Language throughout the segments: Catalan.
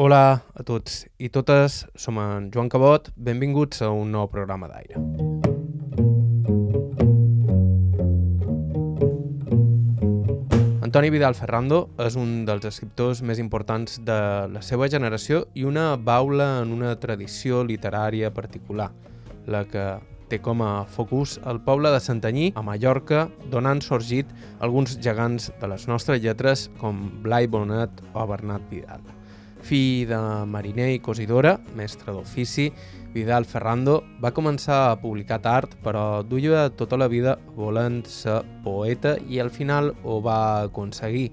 Hola a tots i totes, som en Joan Cabot, benvinguts a un nou programa d'aire. Antoni Vidal Ferrando és un dels escriptors més importants de la seva generació i una baula en una tradició literària particular, la que té com a focus el poble de Santanyí, a Mallorca, donant sorgit alguns gegants de les nostres lletres com Blai Bonet o Bernat Vidal. Fill de mariner i cosidora, mestre d'ofici, Vidal Ferrando va començar a publicar tard, però duia tota la vida volent ser poeta i al final ho va aconseguir.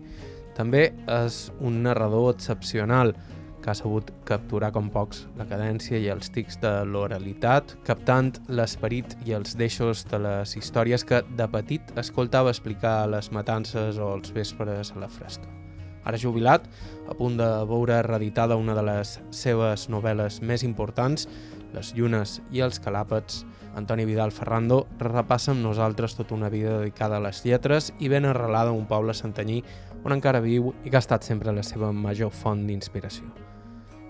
També és un narrador excepcional, que ha sabut capturar com pocs la cadència i els tics de l'oralitat, captant l'esperit i els deixos de les històries que de petit escoltava explicar les matances o els vespres a la fresca. Ara jubilat, a punt de veure reeditada una de les seves novel·les més importants, Les llunes i els calàpets, Antoni Vidal Ferrando repassa amb nosaltres tota una vida dedicada a les lletres i ben arrelada a un poble santanyí on encara viu i que ha estat sempre la seva major font d'inspiració.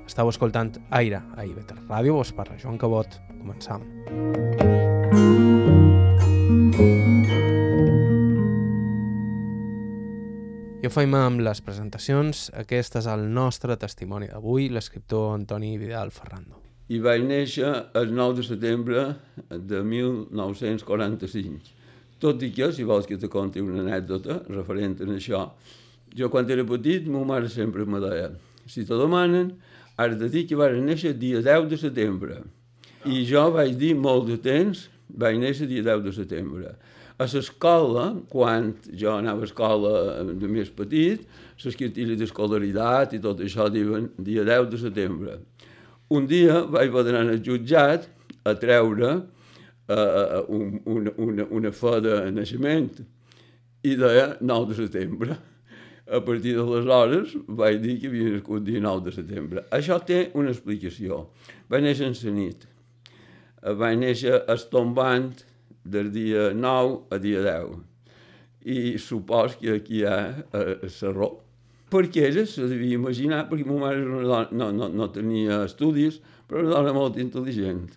Estau escoltant Aire a IB3 Ràdio, vos parla Joan Cabot. Començam. I ho feim amb les presentacions. Aquest és el nostre testimoni d'avui, l'escriptor Antoni Vidal Ferrando. I vaig néixer el 9 de setembre de 1945. Tot i que, si vols que te conti una anècdota referent a això, jo quan era petit, ma mare sempre me deia, si te demanen, has de dir que vaig néixer dia 10 de setembre. I jo vaig dir molt de temps, vaig néixer dia 10 de setembre. A l'escola, quan jo anava a escola de més petit, les cartilles d'escolaritat i tot això diuen dia 10 de setembre. Un dia vaig poder anar al jutjat a treure uh, un, una, una, una fe de naixement i deia 9 de setembre. A partir d'aleshores vaig dir que havia nascut dia 9 de setembre. Això té una explicació. Vaig néixer en la nit. Vaig néixer estombant del dia 9 a dia 10. I supos que aquí hi ha eh, Sarró. Perquè ella se devia imaginar, perquè ma mare no, no, no, no tenia estudis, però era una dona molt intel·ligent.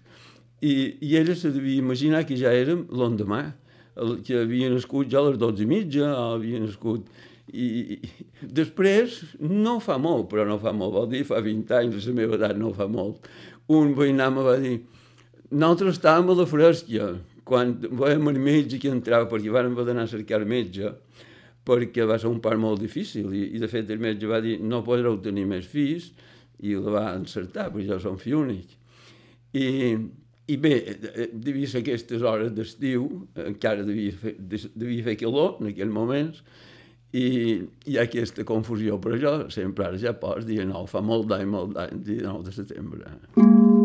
I, I ella se devia imaginar que ja érem l'endemà, que havia nascut ja a les 12 i mitja, havia nascut... I, I després, no fa molt, però no fa molt, vol dir, fa 20 anys, la meva edat no fa molt, un veïnà me va dir nosaltres estàvem a la fresca, quan veiem el metge que entrava, perquè vam haver d'anar a cercar el metge, perquè va ser un part molt difícil, i, i de fet el metge va dir no podreu tenir més fills, i el va encertar, perquè jo som fill únic. I, i bé, devia ser aquestes hores d'estiu, encara devia fer, devia fer calor en aquells moments, i hi ha aquesta confusió, però jo sempre ara ja pots dir, no, fa molt d'any, molt d'any, dia 9 de setembre. Ma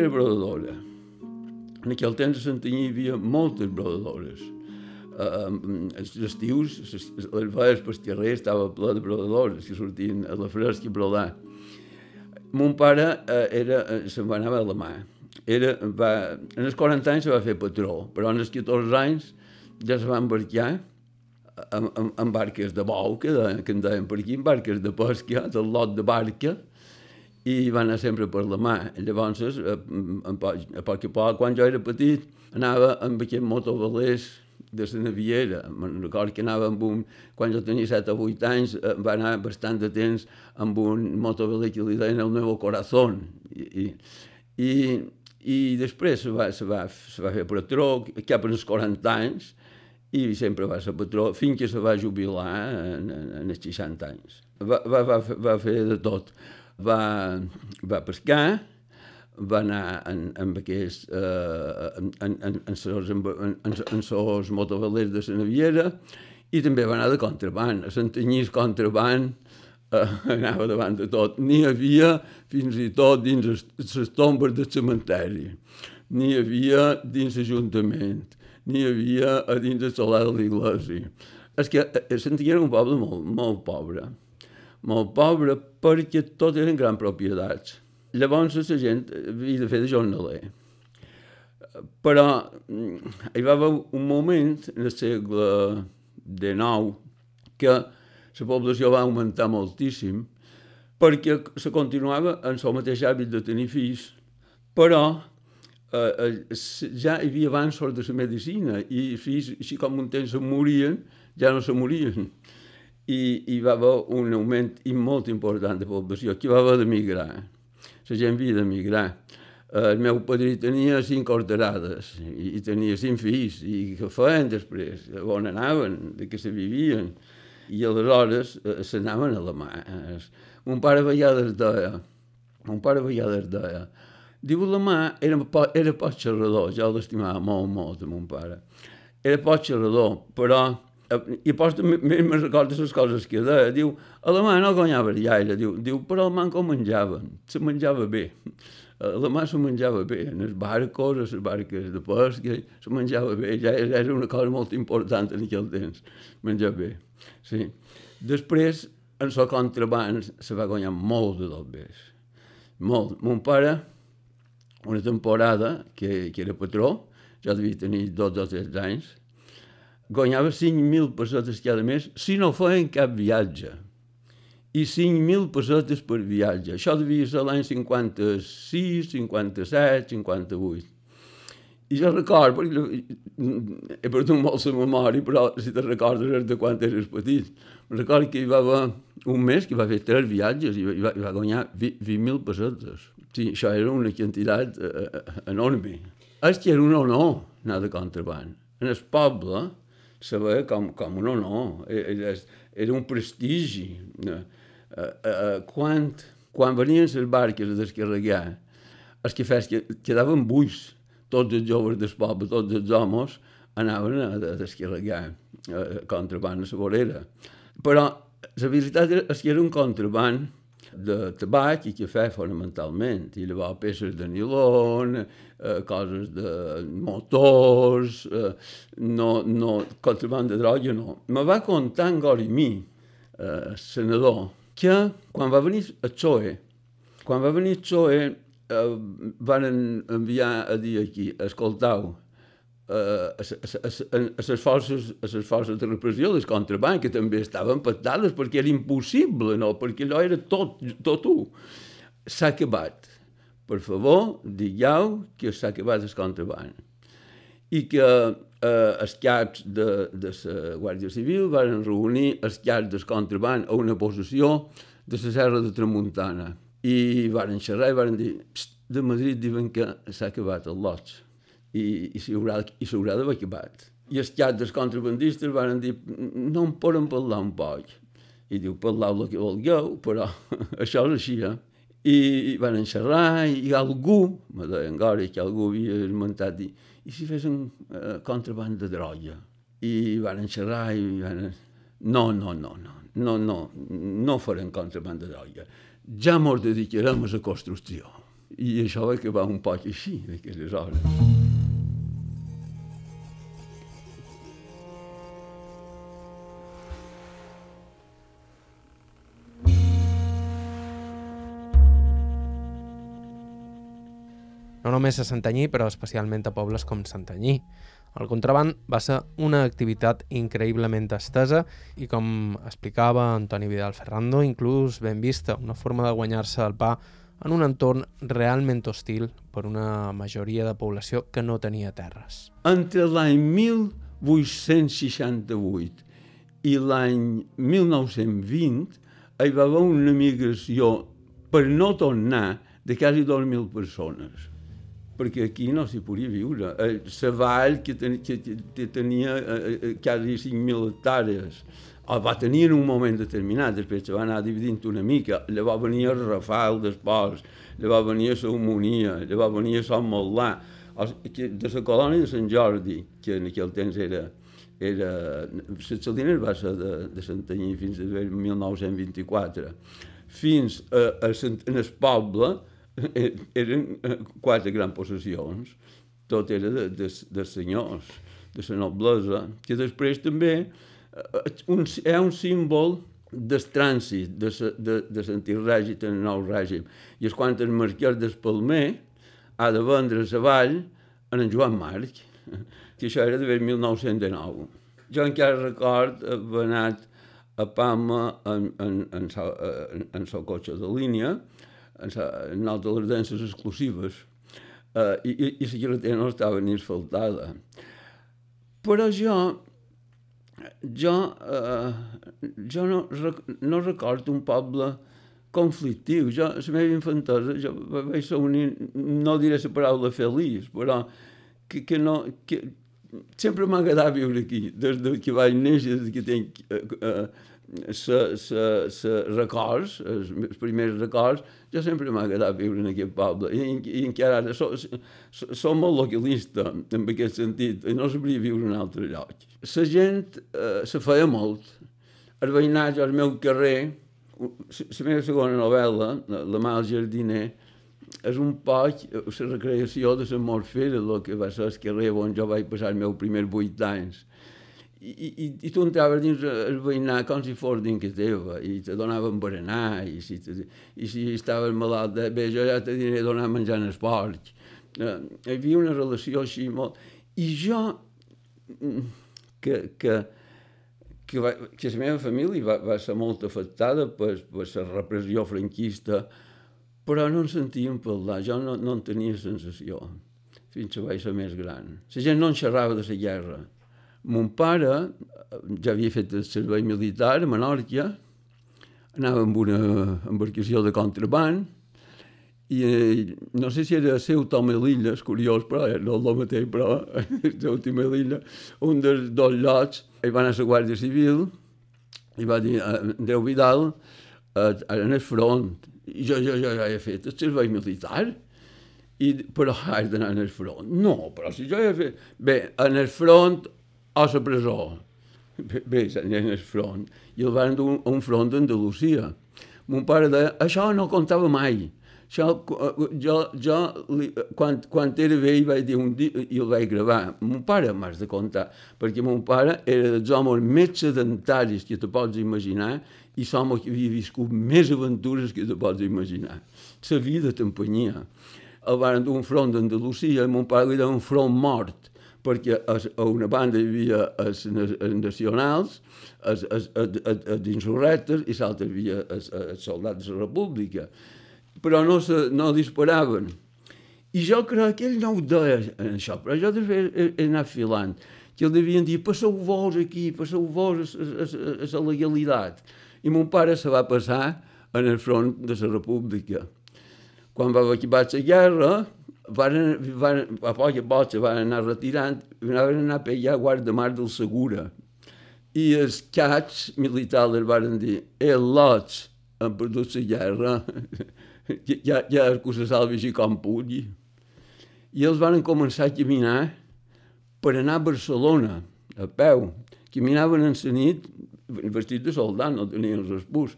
era brodadora. En aquell temps a Santanyí hi havia moltes brodadores. Uh, els estius, les, veus pel carrer estava ple de brodadores que sortien a la fresca a brodar. Mon pare uh, era, se'n va anar a la mà. Era, va, en els 40 anys se va fer patró, però en els 14 anys ja se va embarcar amb, amb, amb barques de bou, que, de, que en deien per aquí, barques de pesca, del lot de barca, i va anar sempre per la mà. Llavors, a, a, poc, a poc a poc, quan jo era petit, anava amb aquests motovalers de la naviera. Me'n recordo que anava amb un... Quan jo tenia 7 o 8 anys, va anar bastant de temps amb un motovaler que li deien el meu corazón. I, i, i després se va, se va, se va fer patró cap als 40 anys i sempre va ser patró fins que se va jubilar en, en, en els 60 anys. Va, va, va, va fer de tot va, va pescar, va anar en, en aquests, eh, en, en, en, en, en, en, de la naviera, i també va anar de contraband. A Santanyís contraband eh, anava davant de tot. N'hi havia fins i tot dins les tombes del cementeri, n'hi havia dins l'Ajuntament, n'hi havia a dins el solar de l'església. És que Santanyí era un poble molt, molt pobre molt pobre perquè tot eren grans propietats. Llavors la gent havia de fer de jornaler. Però mm, hi va haver un moment en el segle XIX que la població va augmentar moltíssim perquè se continuava en el mateix hàbit de tenir fills, però eh, ja hi havia avanços de la medicina i fills, així com un temps se morien, ja no se morien. I hi va haver un augment molt important de població. Aquí va haver d'emigrar. La gent havia d'emigrar. Eh, el meu padrí tenia cinc horterades i, i tenia cinc fills. I què feien després? On anaven? De què se vivien? I aleshores eh, s'anaven a la mà. Eh, mon pare a vegades deia, mon pare a vegades deia, diu la mà era, era poc xerrador, jo l'estimava molt, molt, mon pare. Era poc xerrador, però eh, i pots, me, recordo les coses que deia, diu, a la mà no guanyava gaire, diu, diu però el manco menjaven, se menjava bé. A la mà se menjava bé, en els barcos, a les barques de pesca, se menjava bé, ja era una cosa molt important en aquell temps, menjar bé. Sí. Després, en el contraband se va guanyar molt de dobbers. Molt. Mon pare, una temporada que, que era patró, ja devia tenir 12 o 13 anys, guanyava 5.000 pessetes cada mes si no feien cap viatge. I 5.000 pessetes per viatge. Això devia ser l'any 56, 57, 58. I jo recordo, perquè he perdut molt la memòria, però si te recordes de quan eres petit. Recordo que hi va haver un mes que va fer tres viatges i va, i va guanyar 20.000 pessetes. Sí, això era una quantitat eh, eh, enorme. És que era un honor anar de contraband. En el poble veia com, com un honor, era, era un prestigi. Eh, eh, eh, quan, quan venien les barques a descarregar, els que fes que quedaven buits tots els joves del poble, tots els homes, anaven a, a descarregar eh, contraband a la vorera. Però la veritat és que era un contraband de tabac i cafè fonamentalment, i llavors peces de nilon, eh, coses de motors, eh, no, no, contraband de droga no. Me va contar en Gorimí, eh, senador, que quan va venir a Tsoe, quan va venir a Tsoe, eh, van enviar a dir aquí, escoltau, eh, a les forces, les forces de repressió del contraband, que també estaven patades perquè era impossible, no? perquè allò era tot, tot u. S'ha acabat. Per favor, digueu que s'ha acabat el contraband. I que eh, els caps de, de la Guàrdia Civil van reunir els caps del contraband a una posició de la Serra de Tramuntana i van xerrar i van dir de Madrid diuen que s'ha acabat el lot i, i s'haurà d'haver acabat. I els xats dels contrabandistes van dir no en poden parlar un poc. I diu, parlau el que vulgueu, però això és així, eh? I van xerrar i algú, me deien Gori, que algú havia esmentat, i, i si fes un uh, contraband de droga. I van xerrar i van... No, no, no, no, no, no, no farem contraband de droga ja mos dedicarem a la construcció. I això va acabar un poc així, d'aquelles hores. No només a Santanyí, però especialment a pobles com Santanyí. El contraband va ser una activitat increïblement estesa i, com explicava Antoni Vidal Ferrando, inclús ben vista, una forma de guanyar-se el pa en un entorn realment hostil per una majoria de població que no tenia terres. Entre l'any 1868 i l'any 1920 hi va haver una migració per no tornar de quasi 2.000 persones perquè aquí no s'hi podia viure. Eh, la vall, que, ten, que, que tenia eh, eh quasi 5.000 hectàrees, el va tenir en un moment determinat, després se va anar dividint una mica, llavors venia el Rafael d'Esports, llavors venia la Homonia, llavors venia Sant Mollà, de la colònia de Sant Jordi, que en aquell temps era, era... Les Salines va ser de, de Santanyí fins a 1924, fins a, a, a, el poble, Eh, eren eh, quatre grans possessions, tot era de, de, de senyors, de la noblesa, que després també eh, un, hi ha un símbol del trànsit de, de, de l'antic règim al nou règim. I és quan el marquès d'Espalmer ha de vendre la vall en en Joan Marc, que això era de 1909. Jo encara record haver anat a Palma en, en, en, en, en el cotxe de línia, en, sa, en una de les danses exclusives, uh, i, i, i la carretera no estava ni asfaltada. Però jo, jo, uh, jo no, no recordo un poble conflictiu. Jo, la meva infantesa, jo vaig ser un, no diré la paraula feliç, però que, que no, que sempre m'ha agradat viure aquí, des de que vaig néixer, des que tinc eh, eh, records, els, primers records, jo sempre m'ha agradat viure en aquest poble. I, i encara ara som so, so molt localista en aquest sentit, i no sabria viure en un altre lloc. La gent eh, se feia molt. El veïnatge al meu carrer, la meva segona novel·la, La mà al jardiner, és un poc la recreació de la morfera, el que va ser el carrer on jo vaig passar els meus primers vuit anys i, i, i tu entraves dins el veïnat com si fos dins que teva, i te donaven berenar, i si, te, i si estaves malalt, de, bé, jo ja te diré donar menjar en esports. Eh, hi havia una relació així molt... I jo, mm, que, que, que, va, que la meva família va, va ser molt afectada per, per la repressió franquista, però no en sentíem parlar, jo no, no en tenia sensació, fins que vaig ser més gran. La gent no en xerrava de la guerra, Mon pare eh, ja havia fet el servei militar a Menorca, anava amb una embarcació de contraband, i eh, no sé si era seu Tom Melilla, és curiós, però eh, no el mateix, però seu Tom Melilla, un dels dos llocs, hi va anar a la Guàrdia Civil, i va dir, Andreu Vidal, eh, en el front, i jo, jo, jo ja he fet el servei militar, i, però has d'anar en el front. No, però si jo he fet... Bé, en el front a la presó. Bé, en el front. I el van dur a un front d'Andalusia. Mon pare deia, això no contava mai. Això, jo, jo li, quan, quan era vell vaig dir un dia, i el vaig gravar, mon pare m'has de contar, perquè mon pare era dels homes més sedentaris que te pots imaginar i l'home que havia viscut més aventures que te pots imaginar. La vida t'empenyia. El van dur un front d'Andalusia mon pare li deia un front mort perquè a una banda hi havia els, nacionals, els, els, els, els insurrectes, i l'altra hi havia els, els soldats de la república. Però no, se, no disparaven. I jo crec que ell no ho deia en això, però jo després he, he anat filant, que el devien dir, passeu-vos aquí, passeu-vos a, a, a la legalitat. I mon pare se va passar en el front de la república. Quan va acabar la guerra, van, van, a poc a poc van anar retirant, van anar per allà a guardamar del Segura. I els cats militars van dir, eh, lots, han perdut la guerra, ja, ja que se salvi així com pugui. I ells van començar a caminar per anar a Barcelona, a peu. Caminaven en la nit, vestit de soldat, no tenien els espús,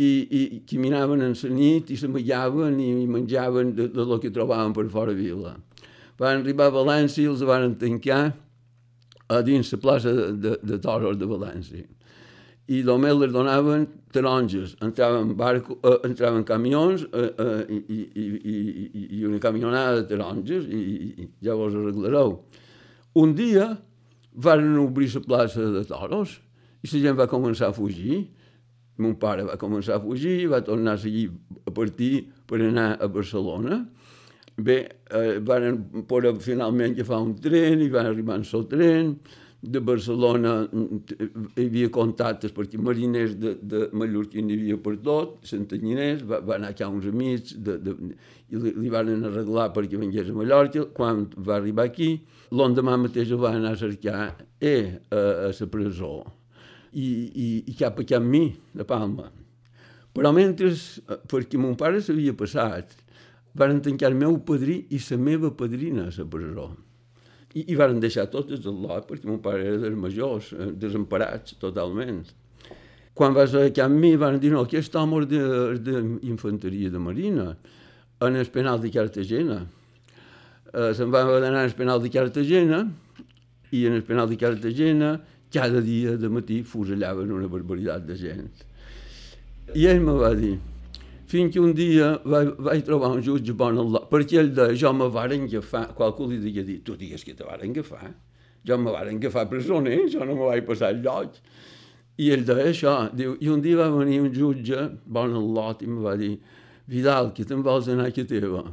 i, i caminaven en la nit i s'amallaven i menjaven de, de lo que trobaven per fora vila. Van arribar a València i els van tancar a dins la plaça de, de, de toros de València. I només les donaven taronges. Entraven, barco, eh, entraven camions eh, eh, i, i, i, i una camionada de taronges i, i ja vos arreglareu. Un dia van obrir la plaça de toros i la gent va començar a fugir Mon pare va començar a fugir, va tornar a seguir a partir per anar a Barcelona. Bé, eh, van poder finalment agafar un tren i van arribar en el tren. De Barcelona mm, hi havia contactes perquè mariners de, de Mallorquí n'hi havia per tot, santanyiners, va, va anar a uns amics de, de, i li, li van arreglar perquè vengués a Mallorca. Quan va arribar aquí, l'endemà mateix el va anar a cercar eh, a, a la presó i, i, i cap a cap mi, de Palma. Però mentre, perquè mon pare s'havia passat, van tancar el meu padrí i la meva padrina a la presó. I, i van deixar totes al lot, perquè mon pare era dels majors, eh, desemparats totalment. Quan va ser a mi, van dir, no, aquest home és d'infanteria de, de marina, en el penal de Cartagena. Eh, se'n va anar al penal de Cartagena, i en el penal de Cartagena cada dia de matí fusellaven una barbaritat de gent. I ell me va dir, fins que un dia vaig, vaig trobar un jutge bon al lot, perquè ell deia, jo me varen agafar, qualcú li deia dir, tu digues que te varen agafar, jo me varen agafar presoner, jo no me vaig passar lloc. I ell deia això, diu, i un dia va venir un jutge bon al lot i em va dir, Vidal, que te'n vols anar a casa teva?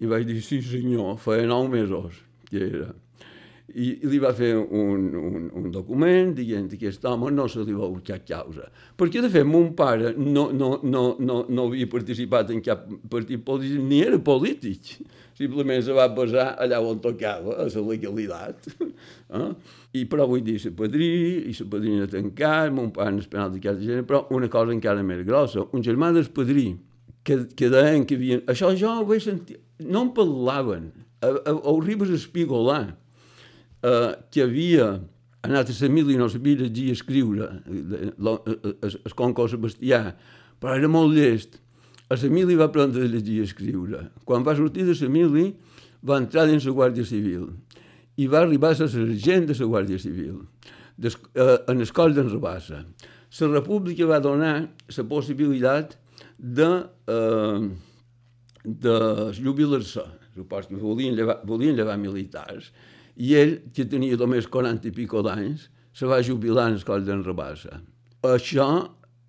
I vaig dir, sí senyor, feia nou mesos que era i, i li va fer un, un, un document dient que aquest home no se li va cap causa. Perquè, de fet, mon pare no, no, no, no, no havia participat en cap partit polític, ni era polític. Simplement se va posar allà on tocava, a la legalitat. Eh? I però vull dir, la padrí, i la padrina tancat, mon pare en esperant de casa gent, però una cosa encara més grossa, un germà del padrí, que, que deien que havien... Això jo ho vaig sentir... No en parlaven. A, a, a Ribes Espigolà, eh, que havia anat a la mil i no sabia llegir i escriure, el Conco Sebastià, però era molt llest. A la mili va aprendre a llegir i escriure. Quan va sortir de la mili, va entrar dins la Guàrdia Civil i va arribar a ser sergent de la Guàrdia Civil, des, eh, en el coll d'en Rabassa. La República va donar la possibilitat de, eh, de jubilar-se. Supos que volien llevar, volien llevar militars i ell, que tenia només 40 i pico d'anys, se va jubilar en el coll d'en Rabassa. Això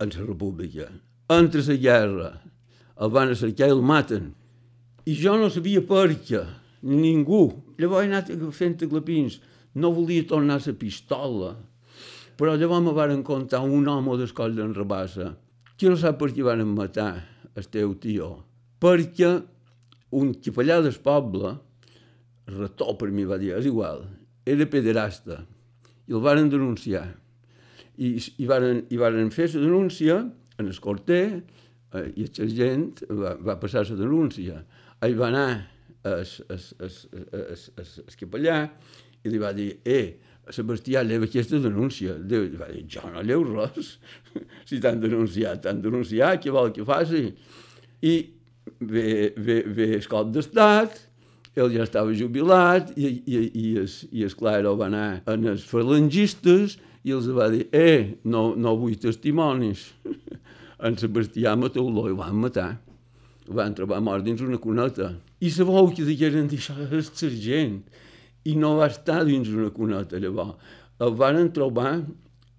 en la república. Entre la guerra, el van cercar i el maten. I jo no sabia per què, ni ningú. Llavors he anat fent clapins. No volia tornar la pistola. Però llavors me van contar un home del coll d'en Rabassa que no sap per què van matar el teu tio. Perquè un capellà del poble retó per mi va dir, és igual, era pederasta. I el varen denunciar. I, i, varen, i varen fer la denúncia en el corter eh, i el sergent va, va passar la denúncia. Ahí va anar el, el, el, el, el capellà i li va dir, eh, Sebastià, lleva aquesta denúncia. Déu, va dir, jo no lleu res. si t'han denunciat, t'han denunciat, què vol que faci? I ve, ve, ve el cop d'estat, ell ja estava jubilat i, i, i, es, i esclar, va anar en els falangistes i els va dir, eh, no, no vull testimonis. en Sebastià Mateu-lo i van matar. El van trobar mort dins una cuneta. I sabeu que digueren això és sergent. I no va estar dins una cuneta, llavors. El van trobar,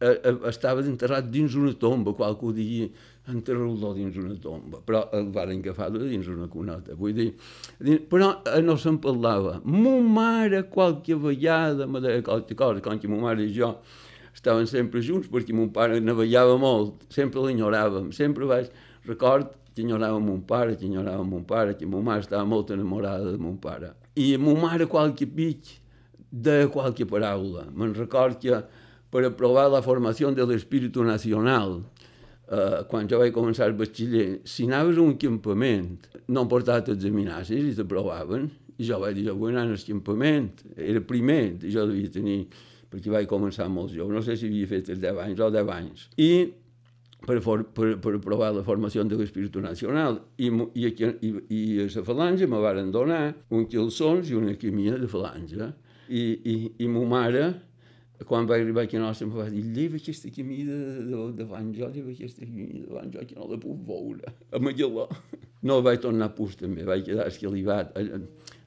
eh, eh, estava enterrat dins una tomba, qualcú diria, enterrar-lo dins una tomba, però el van agafar dins una cuneta. Vull dir, però eh, no se'n parlava. Mo mare qualque vegada me deia qualque cosa, com que mo mare i jo estaven sempre junts, perquè mon pare navegava molt, sempre l'enyoràvem, sempre vaig, record que enyorava mon pare, que enyorava mon pare, que mon mare estava molt enamorada de mon pare. I mo mare qualque pic de qualque paraula. Me'n record que per aprovar la formació de l'espíritu nacional, eh, quan jo vaig començar el batxiller, si anaves a un campament, no em portava els examinacis i t'aprovaven, i jo vaig dir, jo vull anar al campament, era primer, jo devia tenir, perquè vaig començar molt jove, no sé si havia fet els 10 anys o 10 anys, i per, for, per, per aprovar la formació de l'Espíritu Nacional, i, i, i, i a la falange me van donar un quilsons i una quimia de falange, i, i, i ma mare quan va arribar aquí a nostra em va dir lleva aquesta camí de, de, lleva aquesta camí davant jo, que no la puc veure, a Magaló. No vaig tornar a pus també, vaig quedar escalivat.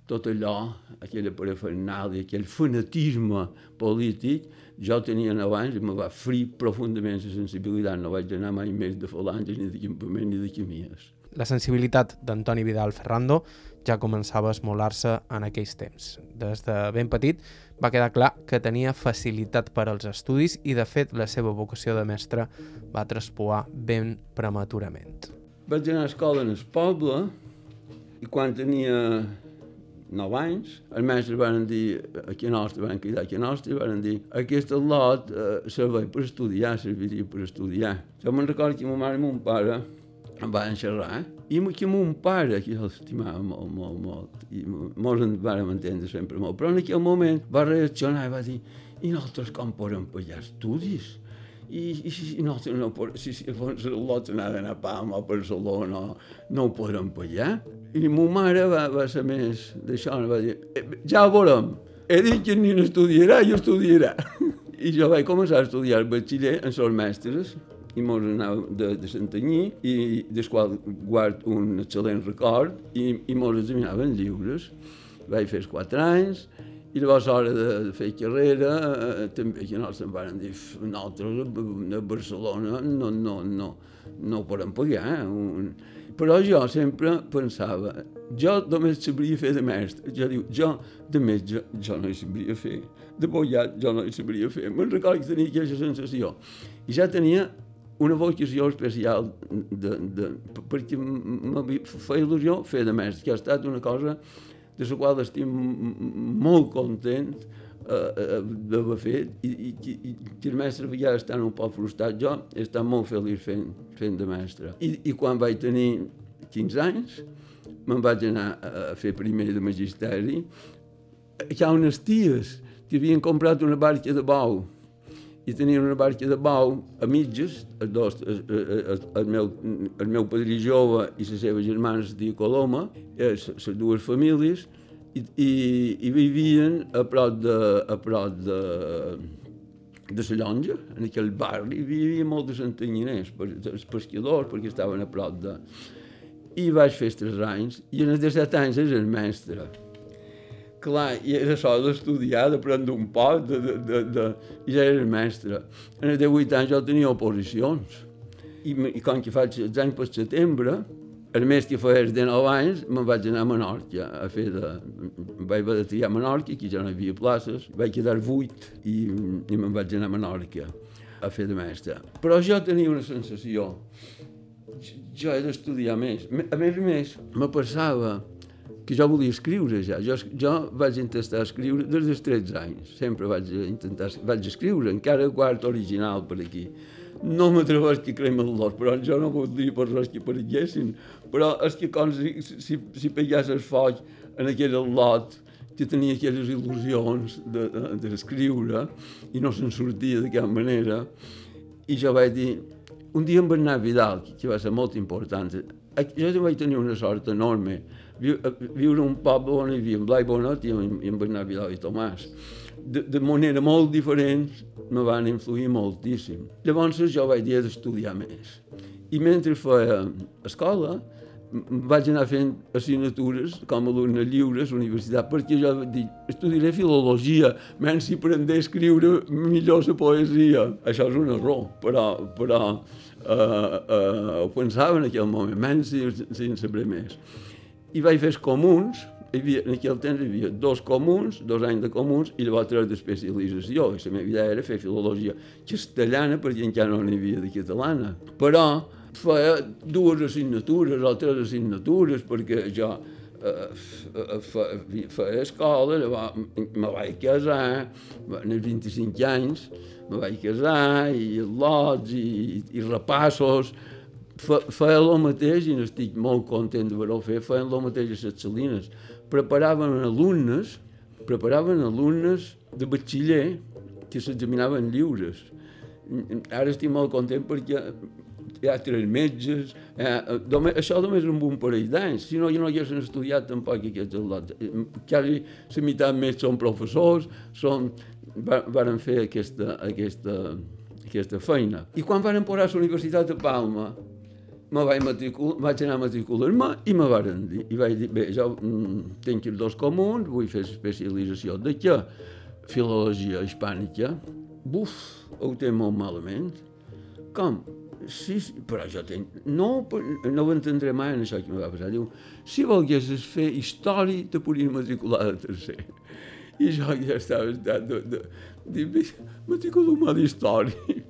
Tot allò, aquella parafernàlia, aquell fanatisme polític, jo tenia abans i me va frir profundament la sensibilitat. No vaig anar mai més de falanges, ni de campament, ni de camies. La sensibilitat d'Antoni Vidal Ferrando ja començava a esmolar-se en aquells temps. Des de ben petit va quedar clar que tenia facilitat per als estudis i, de fet, la seva vocació de mestre va traspoar ben prematurament. Vaig anar a escola en el poble i quan tenia 9 anys, els mestres van dir, aquí a nostre, van cridar aquí a nostre, van dir, aquest lot eh, serveix per estudiar, serviria per estudiar. Jo me'n recordo que ma mare i mon pare em van xerrar i pare, que jo l'estimava molt, molt, molt, i molts en vam entendre sempre molt, però en aquell moment va reaccionar i va dir i nosaltres com podem pagar estudis? I, i, i nosaltres no podem, si, si anar d'anar a Palma o Barcelona, no, ho podem pagar. I ma mare va, va ser més d'això, va dir, ja ho veurem, he dit que ni n'estudiarà, jo estudiarà. I jo vaig començar a estudiar batxiller en els mestres, i mos anàvem de, de Santanyí, i del qual guard un excel·lent record, i, i mos examinaven lliures. Vaig fer quatre anys, i llavors a l'hora de, de fer carrera, eh, també que no se'n van dir, nosaltres a Barcelona no, no, no, no ho podem pagar. Eh? Un... Però jo sempre pensava, jo només sabria fer de mestre. Jo diu, jo de metge jo no hi sabria fer, de bollat jo no hi sabria fer. Me'n recordo que tenia aquesta sensació. I ja tenia una vocació especial de, de, perquè me feia il·lusió fer de mestre, que ha estat una cosa de la qual estic molt content eh, d'haver fet i, i, i, i el mestre ja està un poc frustrat. Jo he estat molt feliç fent, fent de mestre. I, I quan vaig tenir 15 anys, me'n vaig anar a fer primer de magisteri. Hi ha unes ties que havien comprat una barca de bou i tenien una barca de bou a mitges, els dos, el, el, el, meu, el meu padrí jove i les seves germanes de Coloma, les dues famílies, i, i, i vivien a prop de, a prop de, de la Llonja, en aquell barri, hi vivia molt de santanyiners, els pescadors, perquè estaven a prop de... I vaig fer tres anys, i en els 17 anys era el mestre clar, i era això d'estudiar, d'aprendre un poc, de, de, de, de, i ja era mestre. En els 18 anys jo tenia oposicions. I, i com que faig els anys per setembre, el mes que feia els 19 anys, me'n vaig anar a Menorca a fer de... Vaig haver de triar a Menorca, que ja no hi havia places, vaig quedar 8 i, i me'n vaig anar a Menorca a fer de mestre. Però jo tenia una sensació, jo he d'estudiar més. A més a més, me passava que jo volia escriure ja. Jo, jo vaig intentar escriure des dels 13 anys. Sempre vaig intentar, vaig escriure, encara quart original per aquí. No m'atreveix que crema l'or, però jo no voldria per res que apareguessin. Però és que com si, si, si pegués el foc en aquell lot, que tenia aquelles il·lusions d'escriure de, de, i no se'n sortia de cap manera. I jo vaig dir, un dia amb Bernat Vidal, que va ser molt important, jo vaig tenir una sort enorme, viure un poble on hi havia en Blai Bonet i en, en Bernat Vidal i Tomàs. De, de manera molt diferent me van influir moltíssim. Llavors jo vaig dir d'estudiar més. I mentre feia escola, vaig anar fent assignatures com a alumne lliures a la universitat perquè jo dic, estudiaré filologia, menys si aprendré a escriure millor la poesia. Això és un error, però, però eh, eh, ho pensava en aquell moment, menys sabré més i vaig fer els comuns, havia, en aquell temps hi havia dos comuns, dos anys de comuns, i llavors tres d'especialització, i la meva idea era fer filologia castellana, perquè encara no n'hi havia de catalana. Però feia dues assignatures o tres assignatures, perquè jo eh, feia escola, llavors me vaig casar, en els 25 anys, me vaig casar, i lots, i, i repassos, feien el mateix, i n'estic molt content d'haver-ho fet, feien el mateix a les Salines. Preparaven alumnes, preparaven alumnes de batxiller que s'examinaven lliures. Ara estic molt content perquè hi ha tres metges, eh, només, això només amb un parell d'anys, si no, jo no haguessin estudiat tampoc aquests al·lots. Quasi la meitat més són professors, són, varen fer aquesta, aquesta, aquesta feina. I quan van posar a la Universitat de Palma, me vaig, matricul, vaig anar a matricular-me i me varen dir, i vaig dir, bé, jo mm, tinc els dos comuns, vull fer especialització de què? Filologia hispànica. Buf, ho té molt malament. Com? Sí, però jo tinc... No, no ho entendré mai en això que em va passar. Diu, si volguessis fer història, te podries matricular de tercer. I jo ja estava estat de, de, de matricular-me d'història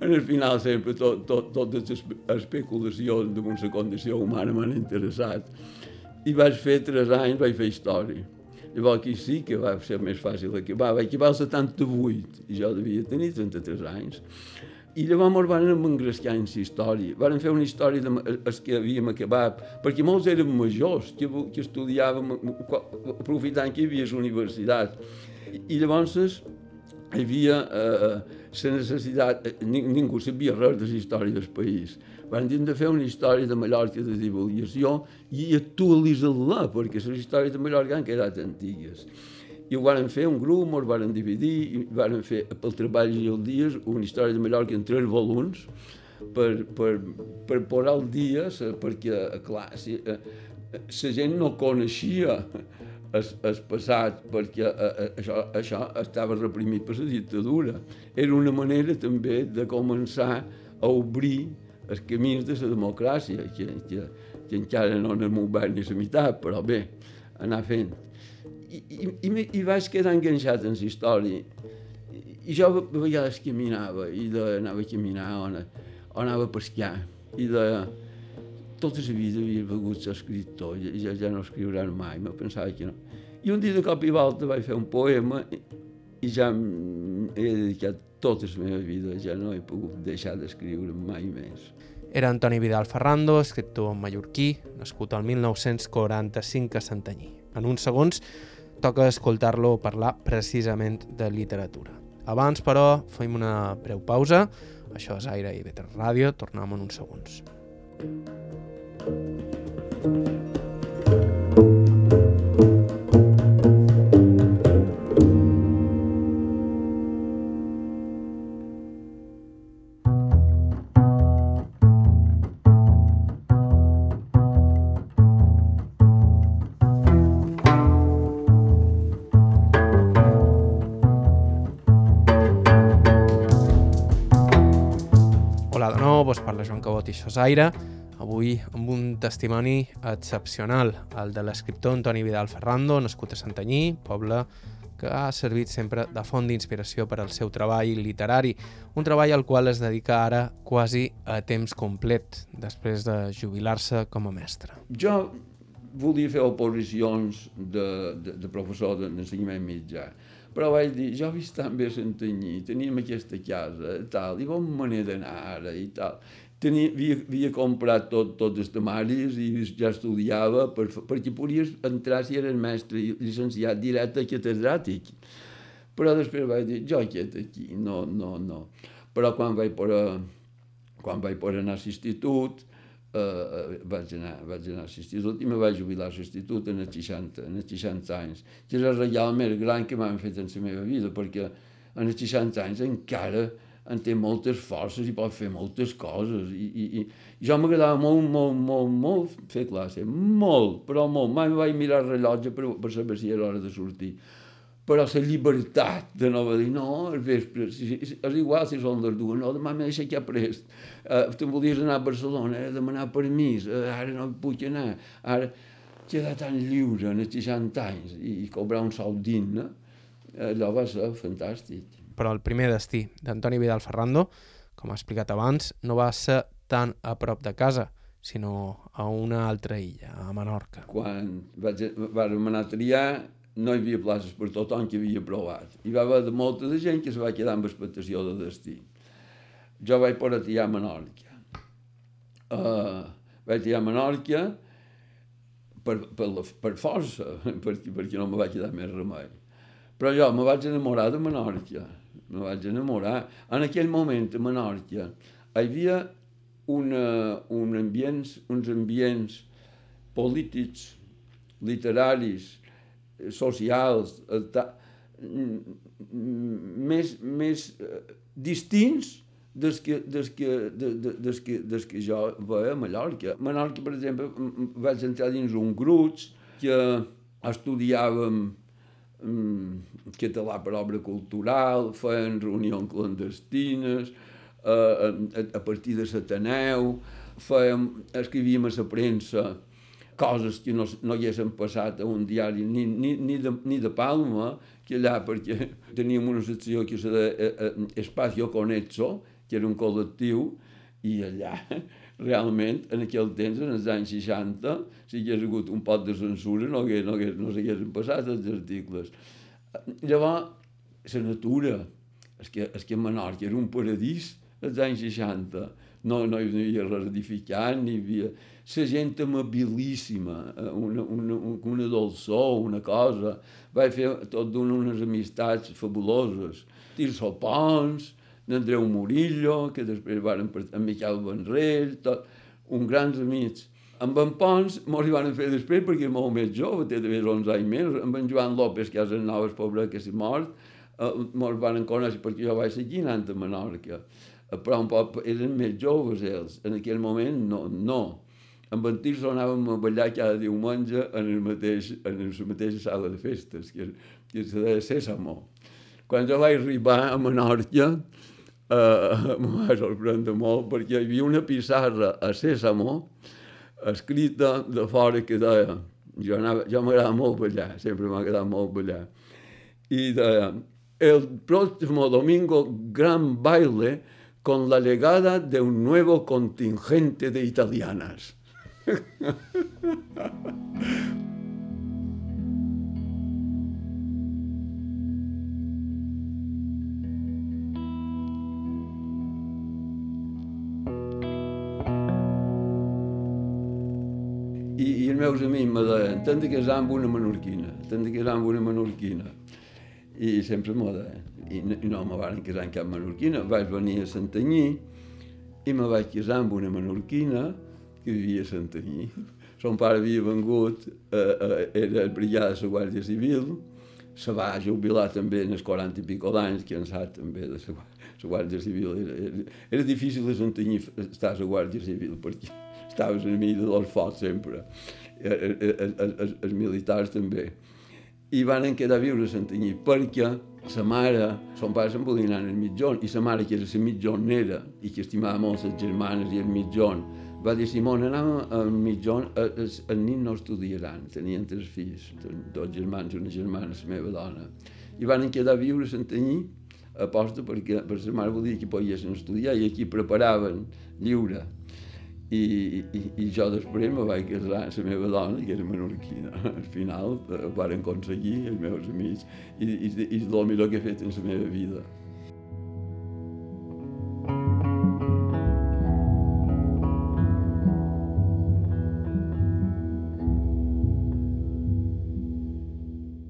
en el final sempre tot, tot, totes les especulacions de la condició humana m'han interessat. I vaig fer tres anys, vaig fer història. Llavors aquí sí que va ser més fàcil acabar. Vaig acabar el 78 i jo devia tenir 33 anys. I llavors ens van engrescar en la història. Van fer una història de els que havíem acabat, perquè molts eren majors, que, que estudiàvem, aprofitant que hi havia universitat. I llavors hi havia eh, necessitat, eh, ningú sabia res de la història del país. Van dir de fer una història de Mallorca de divulgació i actualitzar-la, perquè les històries de Mallorca han quedat antigues. I ho van fer un grup, ens van dividir, i van fer pel treball i els dies una història de Mallorca en tres volums, per, per, per posar al dia, perquè, clar, si, la gent no coneixia el, el passat perquè això, això estava reprimit per la dictadura. Era una manera també de començar a obrir els camins de la democràcia, que, que, que encara no n'hem obert ni la meitat, però bé, anar fent. I, i, i, vaig quedar enganxat en la història. I, jo a vegades caminava, i de, anava a caminar o, o anava a pescar, i de, tota la vida havia begut ser escriptor, i ja, ja no escriurà mai, me pensava que no. I un dia de cop i volta vaig fer un poema i, i ja he dedicat tota la meva vida, ja no he pogut deixar d'escriure mai més. Era Antoni Vidal Ferrando, escriptor mallorquí, nascut al 1945 a Santanyí. En uns segons toca escoltar-lo parlar precisament de literatura. Abans, però, fem una breu pausa. Això és Aire i Better Ràdio. Tornem en uns segons. thank Cabot i Xosaire, avui amb un testimoni excepcional, el de l'escriptor Antoni Vidal Ferrando, nascut a Santanyí, poble que ha servit sempre de font d'inspiració per al seu treball literari, un treball al qual es dedica ara quasi a temps complet, després de jubilar-se com a mestre. Jo volia fer oposicions de, de, de professor d'ensenyament mitjà, però vaig dir, jo he vist tan bé Santanyí, teníem aquesta casa, tal, i bon manera d'anar ara, i tal tenia, havia, havia comprat tot, tots els temaris i ja estudiava per, perquè podies entrar si eres mestre i llicenciat directe catedràtic. Però després vaig dir, jo aquest aquí, no, no, no. Però quan vaig per, quan vaig per anar a l'institut, eh, vaig, anar, vaig anar a l'institut i me vaig jubilar a l'institut en els 60, en els 60 anys, que és el regal més gran que m'han fet en la meva vida, perquè en els 60 anys encara en té moltes forces i pot fer moltes coses. I, i, i jo m'agradava molt, molt, molt, molt fer classe, molt, però molt. Mai vaig mirar el rellotge per, per saber si era hora de sortir. Però la llibertat de no dir, no, al vespre, si, si, és igual si són les dues, no, demà m'he deixat ja prest. Uh, te'n volies anar a Barcelona, de demanar permís, uh, ara no puc anar, ara quedar tan lliure en els 60 anys i, i cobrar un sou digne, allò va ser fantàstic però el primer destí d'Antoni Vidal Ferrando, com ha explicat abans, no va ser tan a prop de casa, sinó a una altra illa, a Menorca. Quan vaig, vam anar a triar, no hi havia places per tothom que havia provat. Hi va haver de molta de gent que se va quedar amb expectació de destí. Jo vaig a triar a Menorca. Uh, vaig triar a Menorca per, per, la, per força, perquè, perquè no me va quedar més remei. Però jo me vaig enamorar de Menorca me vaig enamorar. En aquell moment a Menorca hi havia una, un ambients, uns ambients polítics, literaris, socials, ta, més, més eh, distints des que, des que, des, des que, des que jo veia a Mallorca. A Menorca, per exemple, vaig entrar dins un grup que estudiàvem mm, català per obra cultural, feien reunions clandestines, eh, a, a partir de l'Ateneu, fèiem, escrivíem a la premsa coses que no, no haguessin passat a un diari ni, ni, ni, de, ni de Palma, que allà perquè teníem una secció que de eh, eh, Espacio Conexo, que era un col·lectiu, i allà realment en aquell temps, en els anys 60, si hi hagués hagut un pot de censura no, hagués, no, hagués, no s'haguessin passat els articles. Llavors, la natura, és que, és que Menorca era un paradís als anys 60, no, no hi havia res edificant, ni hi havia... La gent amabilíssima, eh, una, una, una dolçor, una cosa. Vaig fer tot d'una unes amistats fabuloses. Tirso Pons, d'Andreu Murillo, que després van amb Miquel Benrell, tot, un grans amics. Amb en Pons mos hi van fer després perquè és molt més jove, té també 11 anys més, amb en Joan López, que és el poble que s'ha mort, eh, mos van conèixer perquè jo vaig seguir anant a Menorca. però un poc eren més joves ells. En aquell moment no, no. Amb en Tirso anàvem a ballar cada diumenge en, el mateix, en la mateixa sala de festes, que, que se deia Sésamo. Quan jo vaig arribar a Menorca, eh, em va sorprendre molt perquè hi havia una pissarra a Sésamo escrita de fora que deia jo, jo m'agrada molt ballar, sempre m'ha agradat molt ballar. I deia, el próximo domingo gran baile con la llegada de un nuevo contingente de italianas. meus amics me deien, t'han de casar amb una menorquina, t'han de casar amb una menorquina. I sempre m'ho deien. I no, no me van casar amb cap menorquina. Vaig venir a Santanyí i me vaig casar amb una menorquina que vivia a Santanyí. Son pare havia vengut, eh, eh, era brigada de la Guàrdia Civil, se va jubilar també en els 40 i pico d'anys, que en sap també de la, la Guàrdia Civil. Era, era, era difícil a Santanyí estar a la Guàrdia Civil, perquè estaves enmig de dels focs sempre, els, els militars també. I van quedar viure a Santanyí perquè sa mare, son pare se'n volia anar al mitjon, i sa mare, que era la mitjonera, i que estimava molt les germanes i el mitjon, va dir, Simón, anem al mitjon, els, els nins no estudiaran, tenien tres fills, dos germans i una germana, la meva dona. I van quedar a viure a Santanyí, a posta perquè per sa mare volia que poguessin estudiar, i aquí preparaven lliure i, i, i jo després me vaig casar amb la meva dona, que era menorquina. Al final ho eh, van aconseguir els meus amics i, i, i és el millor que he fet en la meva vida.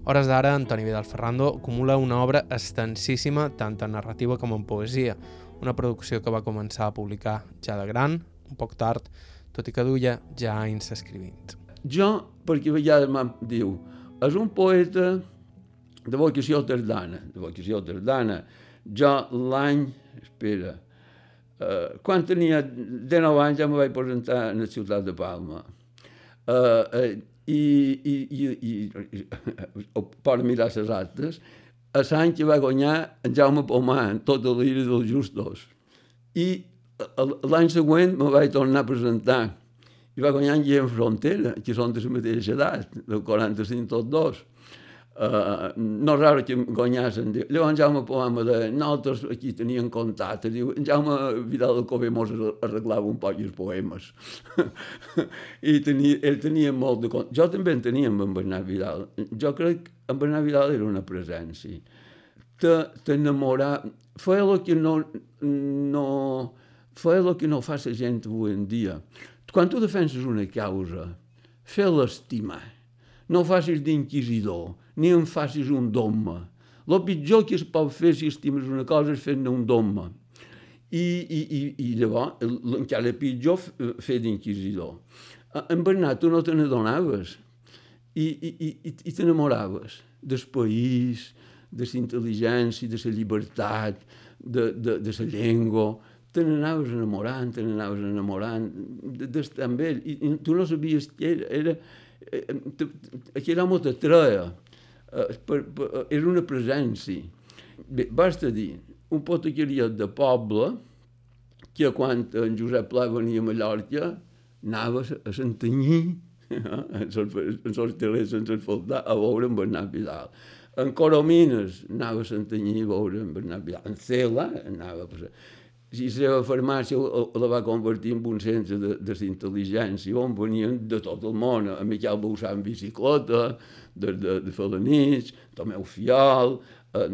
hores d'ara, Antoni Vidal Ferrando acumula una obra extensíssima tant en narrativa com en poesia, una producció que va començar a publicar ja de gran, un poc tard, tot i que duia ja anys escrivint. Jo, perquè a vegades m'han diu, és un poeta de vocació tardana, de vocació tardana. Jo l'any, espera, uh, quan tenia 19 anys ja me vaig presentar a la ciutat de Palma. Uh, uh, i, i, i, i, i per mirar les actes, a l'any que va guanyar en Jaume Pomà en tota l'ira dels justos. I l'any següent me vaig tornar a presentar i va guanyar en Guillem Frontera, que són de la mateixa edat, del 45 tots dos. Uh, no és raro que guanyassin. Llavors en Jaume Poama de nosaltres aquí tenien contacte. Diu, en Jaume Vidal del Cove mos arreglava un poc els poemes. I tenia, ell tenia molt de. Jo també en tenia amb en Bernat Vidal. Jo crec que en Bernat Vidal era una presència. T'enamorar... Feia el que no, no, fer el que no fa la gent avui en dia. Quan tu defenses una causa, fer-la estimar. No facis d'inquisidor, ni en facis un dogma. El pitjor que es pot fer si estimes una cosa és fer-ne un dogma. I, i, i, i llavors, encara pitjor fer d'inquisidor. En Bernat, tu no te n'adonaves i, i, i, i t'enamoraves del país, de la intel·ligència, de la llibertat, de, de, de la llengua, te n'anaves enamorant, te n'anaves enamorant d'estar amb ell, i, i tu no sabies què era, era eh, aquell home t'atreia, eh, era una presència. Bé, basta dir, un potaqueriat de poble, que quan en Josep Pla venia a Mallorca, anava a Santanyí, eh, en els terrers sense faltar, a veure en Bernat Vidal. En Coromines anava a Santanyí a veure en Bernat Vidal. En Cela anava a passar i la seva farmàcia la va convertir en un centre de, de intel·ligència on venien de tot el món, a Miquel Bausà en bicicleta, de, de, de Felanits, Tomeu Fial... Eh,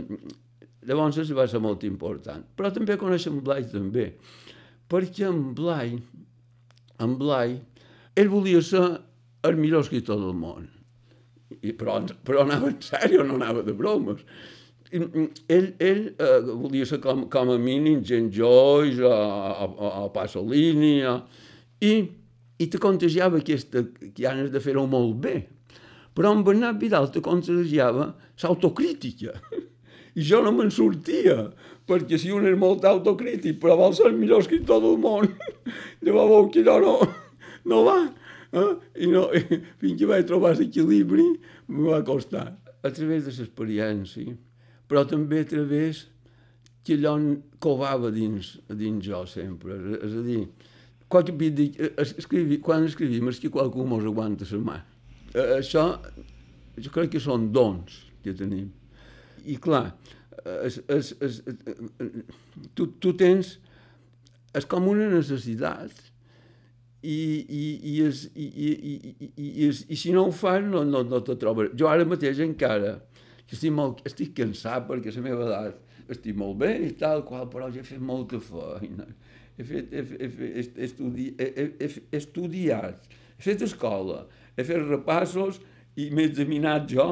llavors va ser molt important. Però també coneixem Blai també, perquè en Blai, en Blai, ell volia ser el millor escriptor del món. I, però, però anava en sèrio, no anava de bromes ell, ell eh, volia ser com, com a mínim gent Joyce, a, a, a Pasolini, a, i, i te contagiava aquesta ganes de fer-ho molt bé. Però en Bernat Vidal te contagiava l'autocrítica. i jo no me'n sortia, perquè si un és molt autocrític, però vol ser el millor escriptor del món, llavors veu que allò no, no va. Eh? I, no, fins que vaig trobar l'equilibri, m'ho va costar. A través de l'experiència, però també a través que allò covava dins, dins jo sempre. És a dir, qualque dic, escrivi, quan escrivim és que qualcú mos aguanta la mà. Eh, això, jo crec que són dons que tenim. I clar, es, es, es, tu, tu tens... És com una necessitat. I, i, i, és, i, i, i, i, i, i si no ho fas, no, no, no te trobes. Jo ara mateix encara, que estic, molt, estic cansat perquè a la meva edat estic molt bé i tal qual, però ja he fet molta feina. He, fet, he, he, he, estudi, he, he, he estudiat, he fet escola, he fet repassos i m'he examinat jo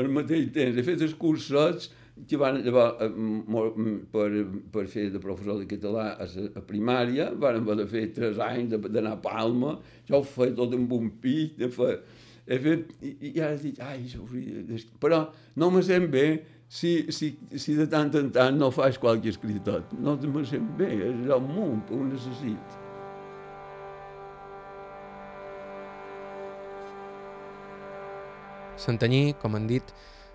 al mateix temps. He fet els cursets que van llavors, eh, per, per fer de professor de català a, la, a primària, van haver de fer tres anys d'anar a Palma, jo ho feia tot amb un pit, de fer, fet, i, i ara dic, ai, però no me sent bé si, si, si de tant en tant no faig qualque escritor. No me sent bé, és allò un munt, ho necessito. Santanyí, com han dit,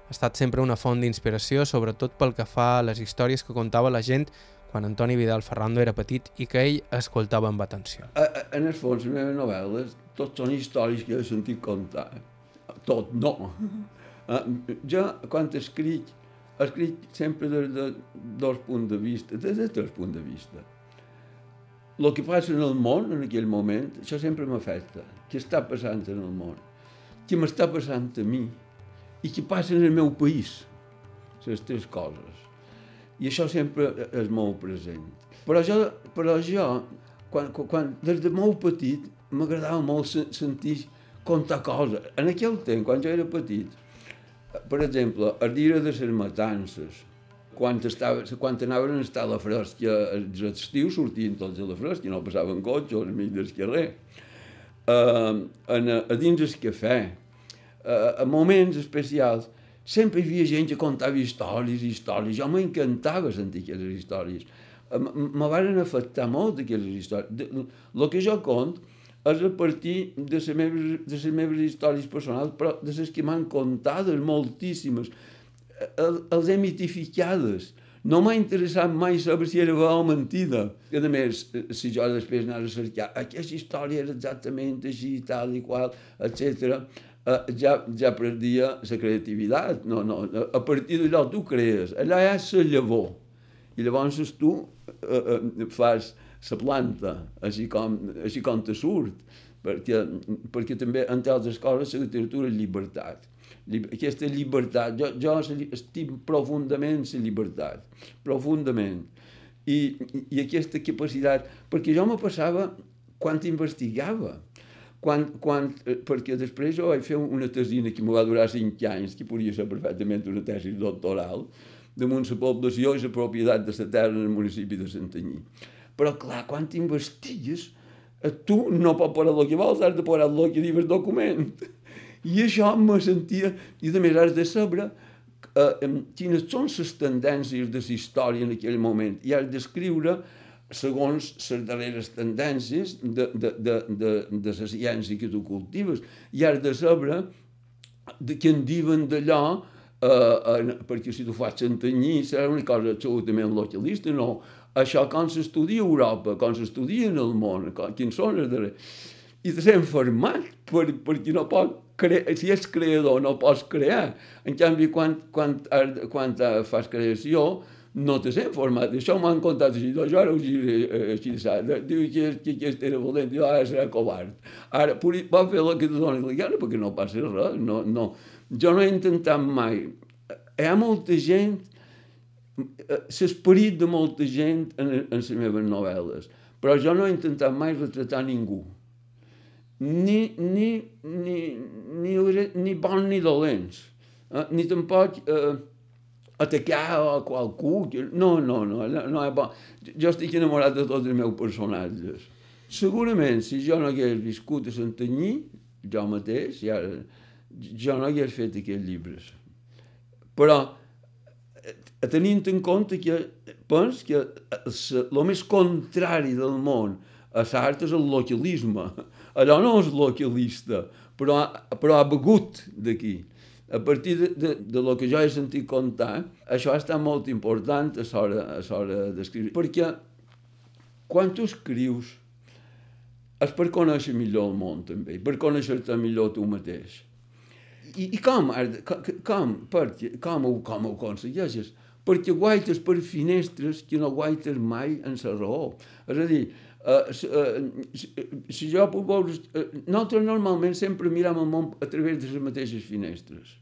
ha estat sempre una font d'inspiració, sobretot pel que fa a les històries que contava la gent quan Antoni Vidal Ferrando era petit i que ell escoltava amb atenció. A, a, en el fons, les meves novel·les, tot són històries que he sentit contar. Tot, no. Uh, jo, quan escric, escric sempre de, de dos punts de vista, des de tres punts de vista. El que passa en el món en aquell moment, això sempre m'afecta. Què està passant en el món? Què m'està passant a mi? I què passa en el meu país? Les tres coses. I això sempre és molt present. Però jo, però jo quan, quan, des de molt petit, m'agradava molt sentir contar coses. En aquell temps, quan jo era petit, per exemple, el dia de les matances, quan, estava, quan anaven a estar a la fresca, els estius sortien tots a la fresca, no passaven cotxes mig del carrer. Uh, en, a dins el cafè, uh, a moments especials, sempre hi havia gent que contava històries històries. Jo m'encantava sentir aquelles històries. Me van afectar molt aquelles històries. El que jo conto és a partir de les meves, de les meves històries personals, però de les que m'han contades moltíssimes. Els he mitificades. No m'ha interessat mai saber si era vera o mentida. I a més, si jo després anava a cercar aquesta història era exactament així, tal i qual, etc., eh, ja, ja perdia la creativitat. No, no, a partir d'allò tu crees. Allà ha la llavor. I llavors tu eh, eh, fas la planta, així com, així com te surt, perquè, perquè també, entre altres coses, la literatura és llibertat. Aquesta llibertat, jo, jo estim profundament la llibertat, profundament. I, I aquesta capacitat, perquè jo me passava quan investigava, quan, quan, perquè després jo vaig fer una tesina que me va durar cinc anys, que podia ser perfectament una tesi doctoral, damunt la població i la propietat de la terra en el municipi de Santanyí. Però, clar, quan t'investigues, eh, tu no pots parar el que vols, has de parar el que diu el document. I això me sentia... I a més has de saber eh, quines són les tendències de la història en aquell moment. I has d'escriure segons les darreres tendències de, de, de, de, de la ciència que tu cultives. I has de saber de què en diuen d'allò, eh, eh, perquè si tu fas Santanyí serà una cosa absolutament localista, no, això com s'estudia a Europa, com s'estudia en el món, com, quins són els darrers. I de ser format, per, perquè no pot crear, si és creador no pots crear. En canvi, quan, quan, quan fas creació, no te sé format. Això m'han contat així, doncs jo ara ho diré eh, així, diu que, que, que era volent, jo ara serà covard. Ara, va fer el que te dona la gana perquè no passa res, no, no. Jo no he intentat mai. Hi ha molta gent l'esperit de molta gent en, en les meves novel·les, però jo no he intentat mai retratar ningú. Ni, ni, ni, ni, ni bons ni dolents, eh? ni tampoc eh, atacar a qualcú. No, no, no, no és bon. Jo estic enamorat de tots els meus personatges. Segurament, si jo no hagués viscut a Santanyí, jo mateix, ja, jo no hagués fet aquests llibres. Però tenint en compte que pens que el més contrari del món a l'art és el localisme. Allò no és localista, però, però ha begut d'aquí. A partir de, de, de lo que jo he sentit contar, això estat molt important a l'hora d'escriure. Perquè quan tu escrius és per conèixer millor el món també, per conèixer-te millor tu mateix. I, i com, com, per, com, ho, com ho aconsegueixes? Perquè guaites per finestres que no guaites mai en la raó. És a dir, Uh, uh, si, si jo puc veure... Uh, nosaltres normalment sempre miram el món a través de les mateixes finestres.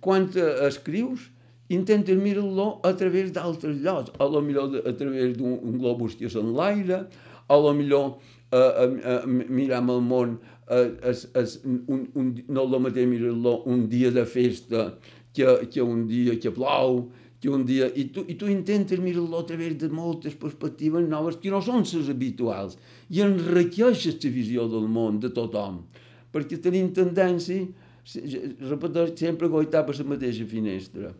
Quan uh, escrius, intentes mirar-lo a través d'altres llocs, a lo millor a través d'un globus que és en l'aire, a lo millor uh, uh, miram el món uh, es, es, un, un, no el mateix mirar-lo un dia de festa que, que un dia que plou, que un dia... I tu, i tu intentes mirar-lo a través de moltes perspectives noves que no són les habituals i enriqueixes la visió del món de tothom. Perquè tenim tendència, repetir, sempre goitar per la mateixa finestra.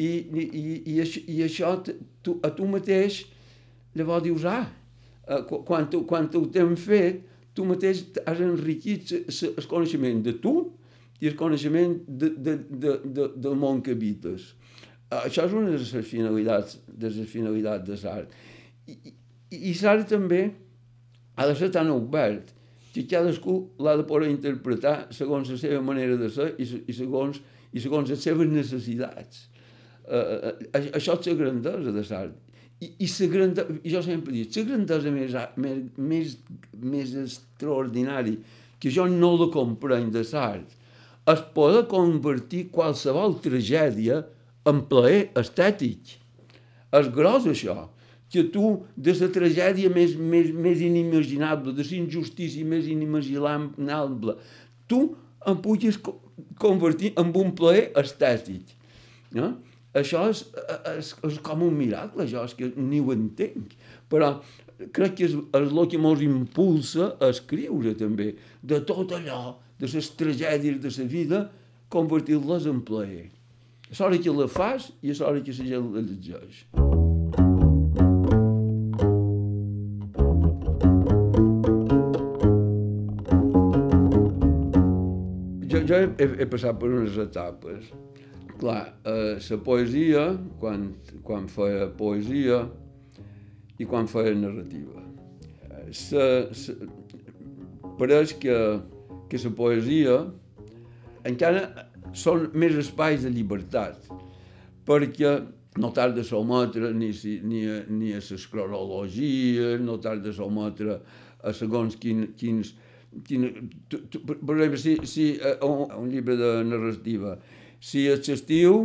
I, i, i, i, això, i això tu, a tu mateix llavors dius, ah, eh, quan, tu, quan ho t'hem fet, tu mateix has enriquit el coneixement de tu i el coneixement de, de, de, de, del món que habites. Això és una de les finalitats de les finalitats de l'art. I, i, i l'art també ha de ser tan obert que cadascú l'ha de poder interpretar segons la seva manera de ser i, i, segons, i segons les seves necessitats. Uh, això és la grandesa de l'art. I, i la grandesa, jo sempre dic, la grandesa més, més, més, més extraordinari que jo no la comprenc de l'art és poder convertir qualsevol tragèdia en plaer estètic. És gros això, que tu, de la tragèdia més, més, més inimaginable, de la injustícia més inimaginable, tu em puguis convertir en un plaer estètic. No? Això és, és, és com un miracle, això és que ni ho entenc. Però crec que és, és el que ens impulsa a escriure també, de tot allò, de les tragèdies de la vida, convertir-les en plaer. És hora que la fas i és hora que la gent la llegeix. Jo, jo he, he, passat per unes etapes. Clar, eh, la poesia, quan, quan feia poesia i quan feia narrativa. Se, se, pareix que, que la poesia encara són més espais de llibertat, perquè no t'has de sometre ni, ni, ni a les cronologies, no t'has de sometre a segons quin, quins... Quin, tu, tu, per exemple, si, si un, un llibre de narrativa, si és estiu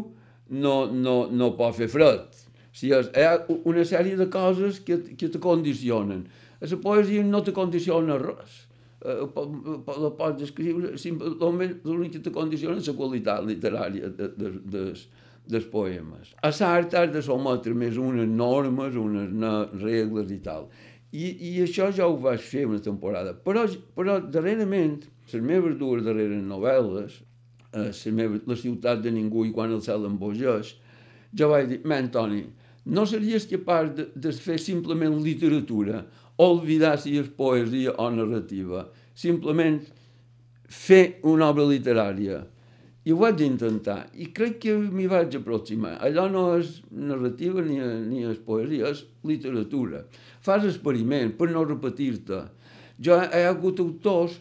no, no, no pot fer fred. Si és, hi ha una sèrie de coses que, que te condicionen. A la poesia no te condiciona res eh, la pots descriure, simplement l'únic que te condiciona és la qualitat literària de, de, de, dels poemes. A l'art has de sometre més unes normes, unes regles i tal. I, I això ja ho vaig fer una temporada. Però, però darrerament, les meves dues darreres novel·les, eh, meva, la ciutat de ningú i quan el cel embogeix, jo vaig dir, men, Toni, no series capaç de, de fer simplement literatura oblidar si és poesia o narrativa, simplement fer una obra literària. I ho vaig intentar, i crec que m'hi vaig aproximar. Allò no és narrativa ni, ni és poesia, és literatura. Fas experiment per no repetir-te. Jo he hagut autors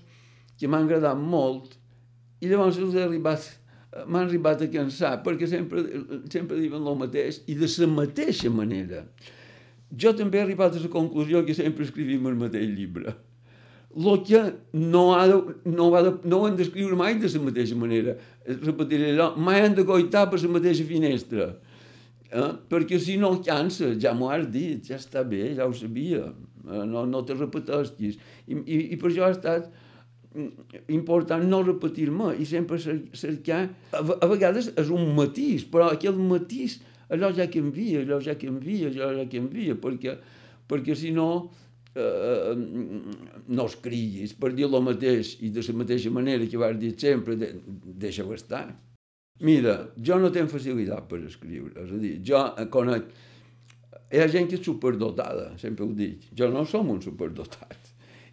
que m'han agradat molt i llavors els he arribat m'han arribat a cansar perquè sempre, sempre diuen el mateix i de la mateixa manera jo també he arribat a la conclusió que sempre escrivim el mateix llibre. El que no, ha de, no, ha de, no ho hem d'escriure mai de la mateixa manera. Repetiré allò, mai hem de goitar per la mateixa finestra. Eh? Perquè si no cansa, ja m'ho has dit, ja està bé, ja ho sabia. Eh? No, no te repetesquis. I, i, I per això ha estat important no repetir-me i sempre cercar... A, a vegades és un matís, però aquell matís allò ja canvia, allò ja canvia, allò ja canvia, perquè, perquè si no eh, no es criguis per dir el mateix i de la mateixa manera que vas dir sempre, de, deixa-ho estar. Mira, jo no tinc facilitat per escriure, és a dir, jo conec... Hi ha gent que és superdotada, sempre ho dic. Jo no som un superdotat.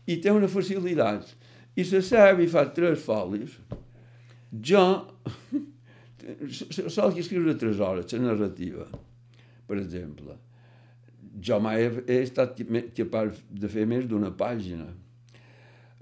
I té una facilitat. I se sap i fa tres folis. Jo sol escriure tres hores, la narrativa, per exemple. Jo mai he, he estat capaç de fer més d'una pàgina.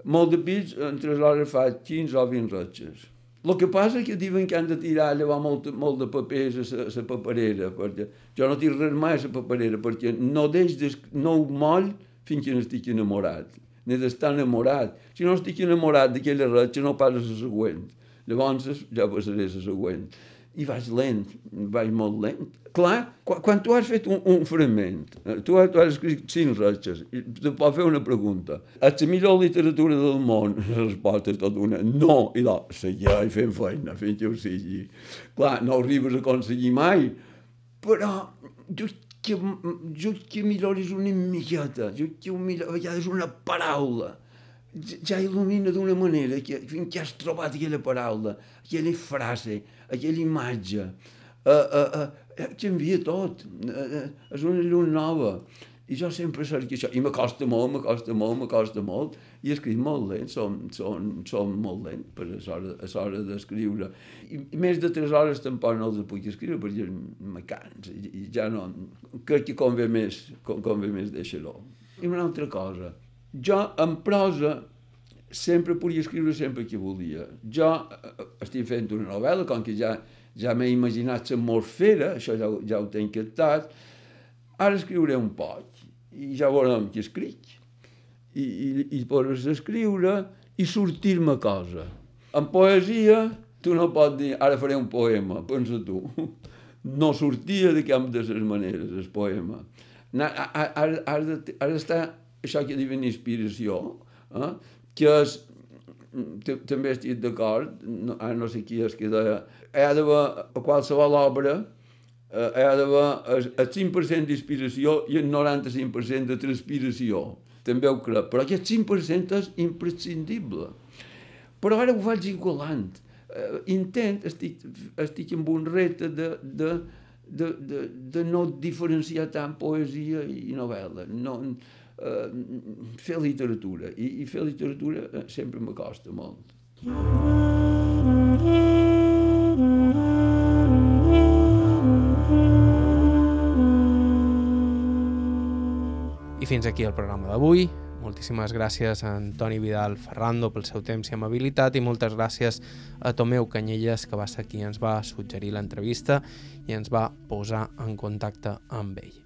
Molt de pits, en tres hores fa 15 o 20 ratxes el que passa és que diuen que han de tirar llevar molt, molt de papers a la paperera, perquè jo no tinc res mai a la paperera, perquè no deix de, no ho moll fins que no estic enamorat. N'he d'estar enamorat. Si no estic enamorat d'aquella ratxa, no passa la següent. Llavors ja passaré la següent i vaig lent, vaig molt lent. Clar, quan, quan tu has fet un, un fragment, eh, tu tu has escrit cinc ratxes, i te pot fer una pregunta. És la millor literatura del món? La resposta és tot una no, i la seguir fent feina fins que ho sigui. Clar, no arribes a aconseguir mai, però just que, just que millor és una miqueta, just que un millor, a vegades una paraula, ja il·lumina d'una manera que fins que has trobat aquella paraula, aquella frase, aquella imatge, uh, uh, uh, canvia tot, uh, uh, és una llum nova. I jo sempre cerco això, i m'acosta molt, m'acosta molt, m'acosta molt, i escric molt lent, som, som, som molt lent per a l'hora d'escriure. I, I més de tres hores tampoc no els puc escriure perquè me cans, i, i ja no, crec que convé més, convé més deixar-ho. I una altra cosa, jo en prosa sempre podia escriure sempre que volia. Jo eh, estic fent una novel·la, com que ja, ja m'he imaginat la morfera, això ja, ja ho tenc captat, ara escriuré un poc i ja veurem què escric. I, i, i podràs escriure i sortir-me cosa. En poesia, tu no pots dir, ara faré un poema, pensa tu. No sortia de cap de les maneres, el poema. Ara està això que diuen inspiració, eh? que és, també estic d'acord, no, ara no sé qui és que deia, hi ha d'haver a qualsevol obra eh, hi ha d'haver el, el 5% d'inspiració i el 95% de transpiració. També ho crec, però aquest 5% és imprescindible. Però ara ho faig igualant. Intent, estic, estic amb un repte de, de, de, de, de no diferenciar tant poesia i novel·la. No, eh, fer literatura. I, i fer literatura eh, sempre m'acosta molt. I fins aquí el programa d'avui. Moltíssimes gràcies a Antoni Vidal Ferrando pel seu temps i amabilitat i moltes gràcies a Tomeu Canyelles que va ser qui ens va suggerir l'entrevista i ens va posar en contacte amb ell.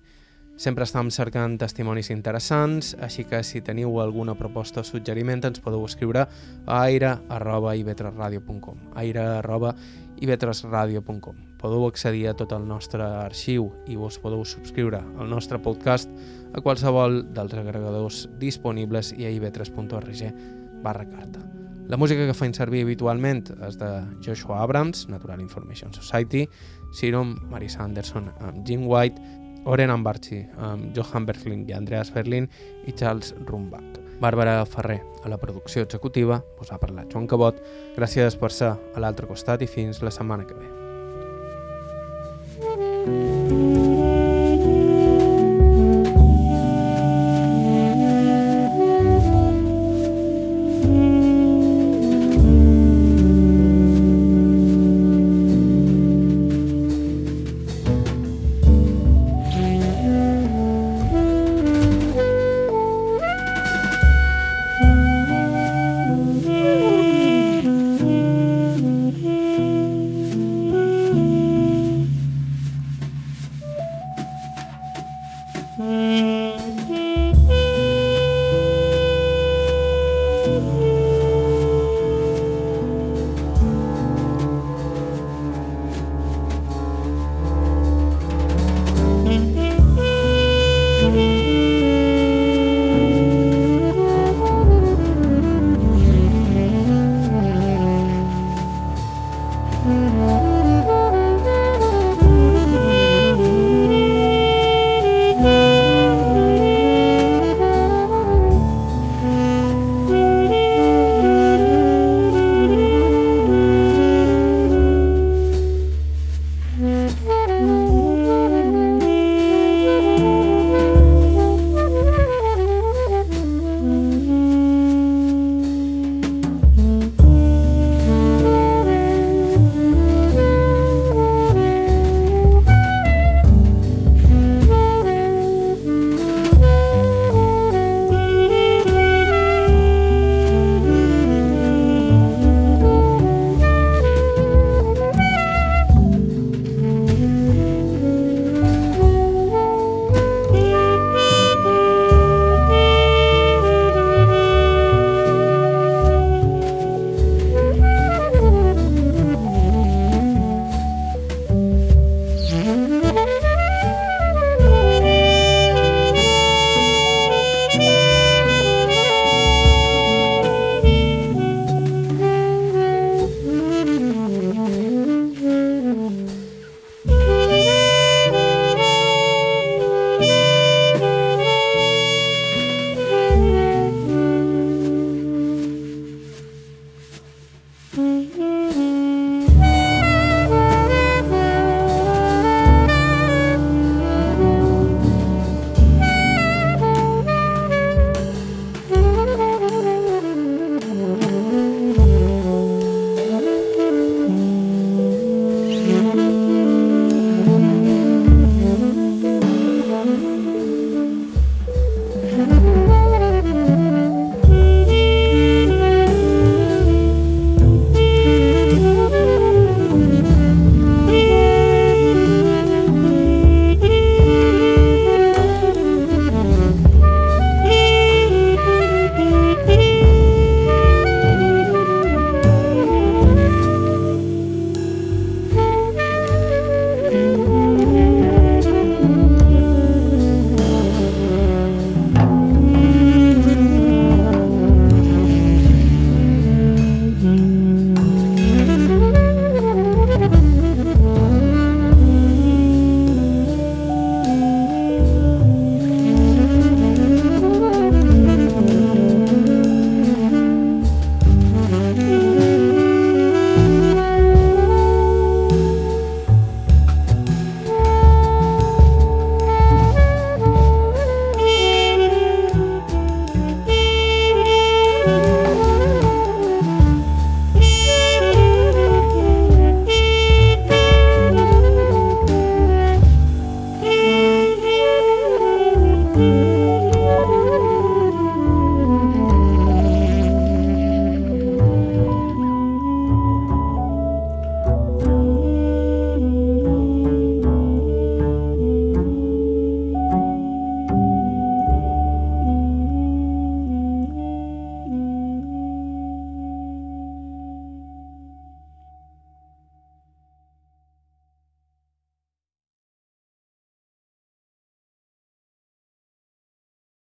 Sempre estem cercant testimonis interessants, així que si teniu alguna proposta o suggeriment ens podeu escriure a aire.ivetresradio.com aire.ivetresradio.com Podeu accedir a tot el nostre arxiu i vos podeu subscriure al nostre podcast a qualsevol dels agregadors disponibles i a ivetres.org barra carta. La música que faig servir habitualment és de Joshua Abrams, Natural Information Society, Serum, Marisa Anderson amb Jim White, Oren Ambarchi, amb Johan Berlin i Andreas Berlin i Charles Rumbach. Bàrbara Ferrer, a la producció executiva, us ha parlat Joan Cabot. Gràcies per ser a l'altre costat i fins la setmana que ve. thank you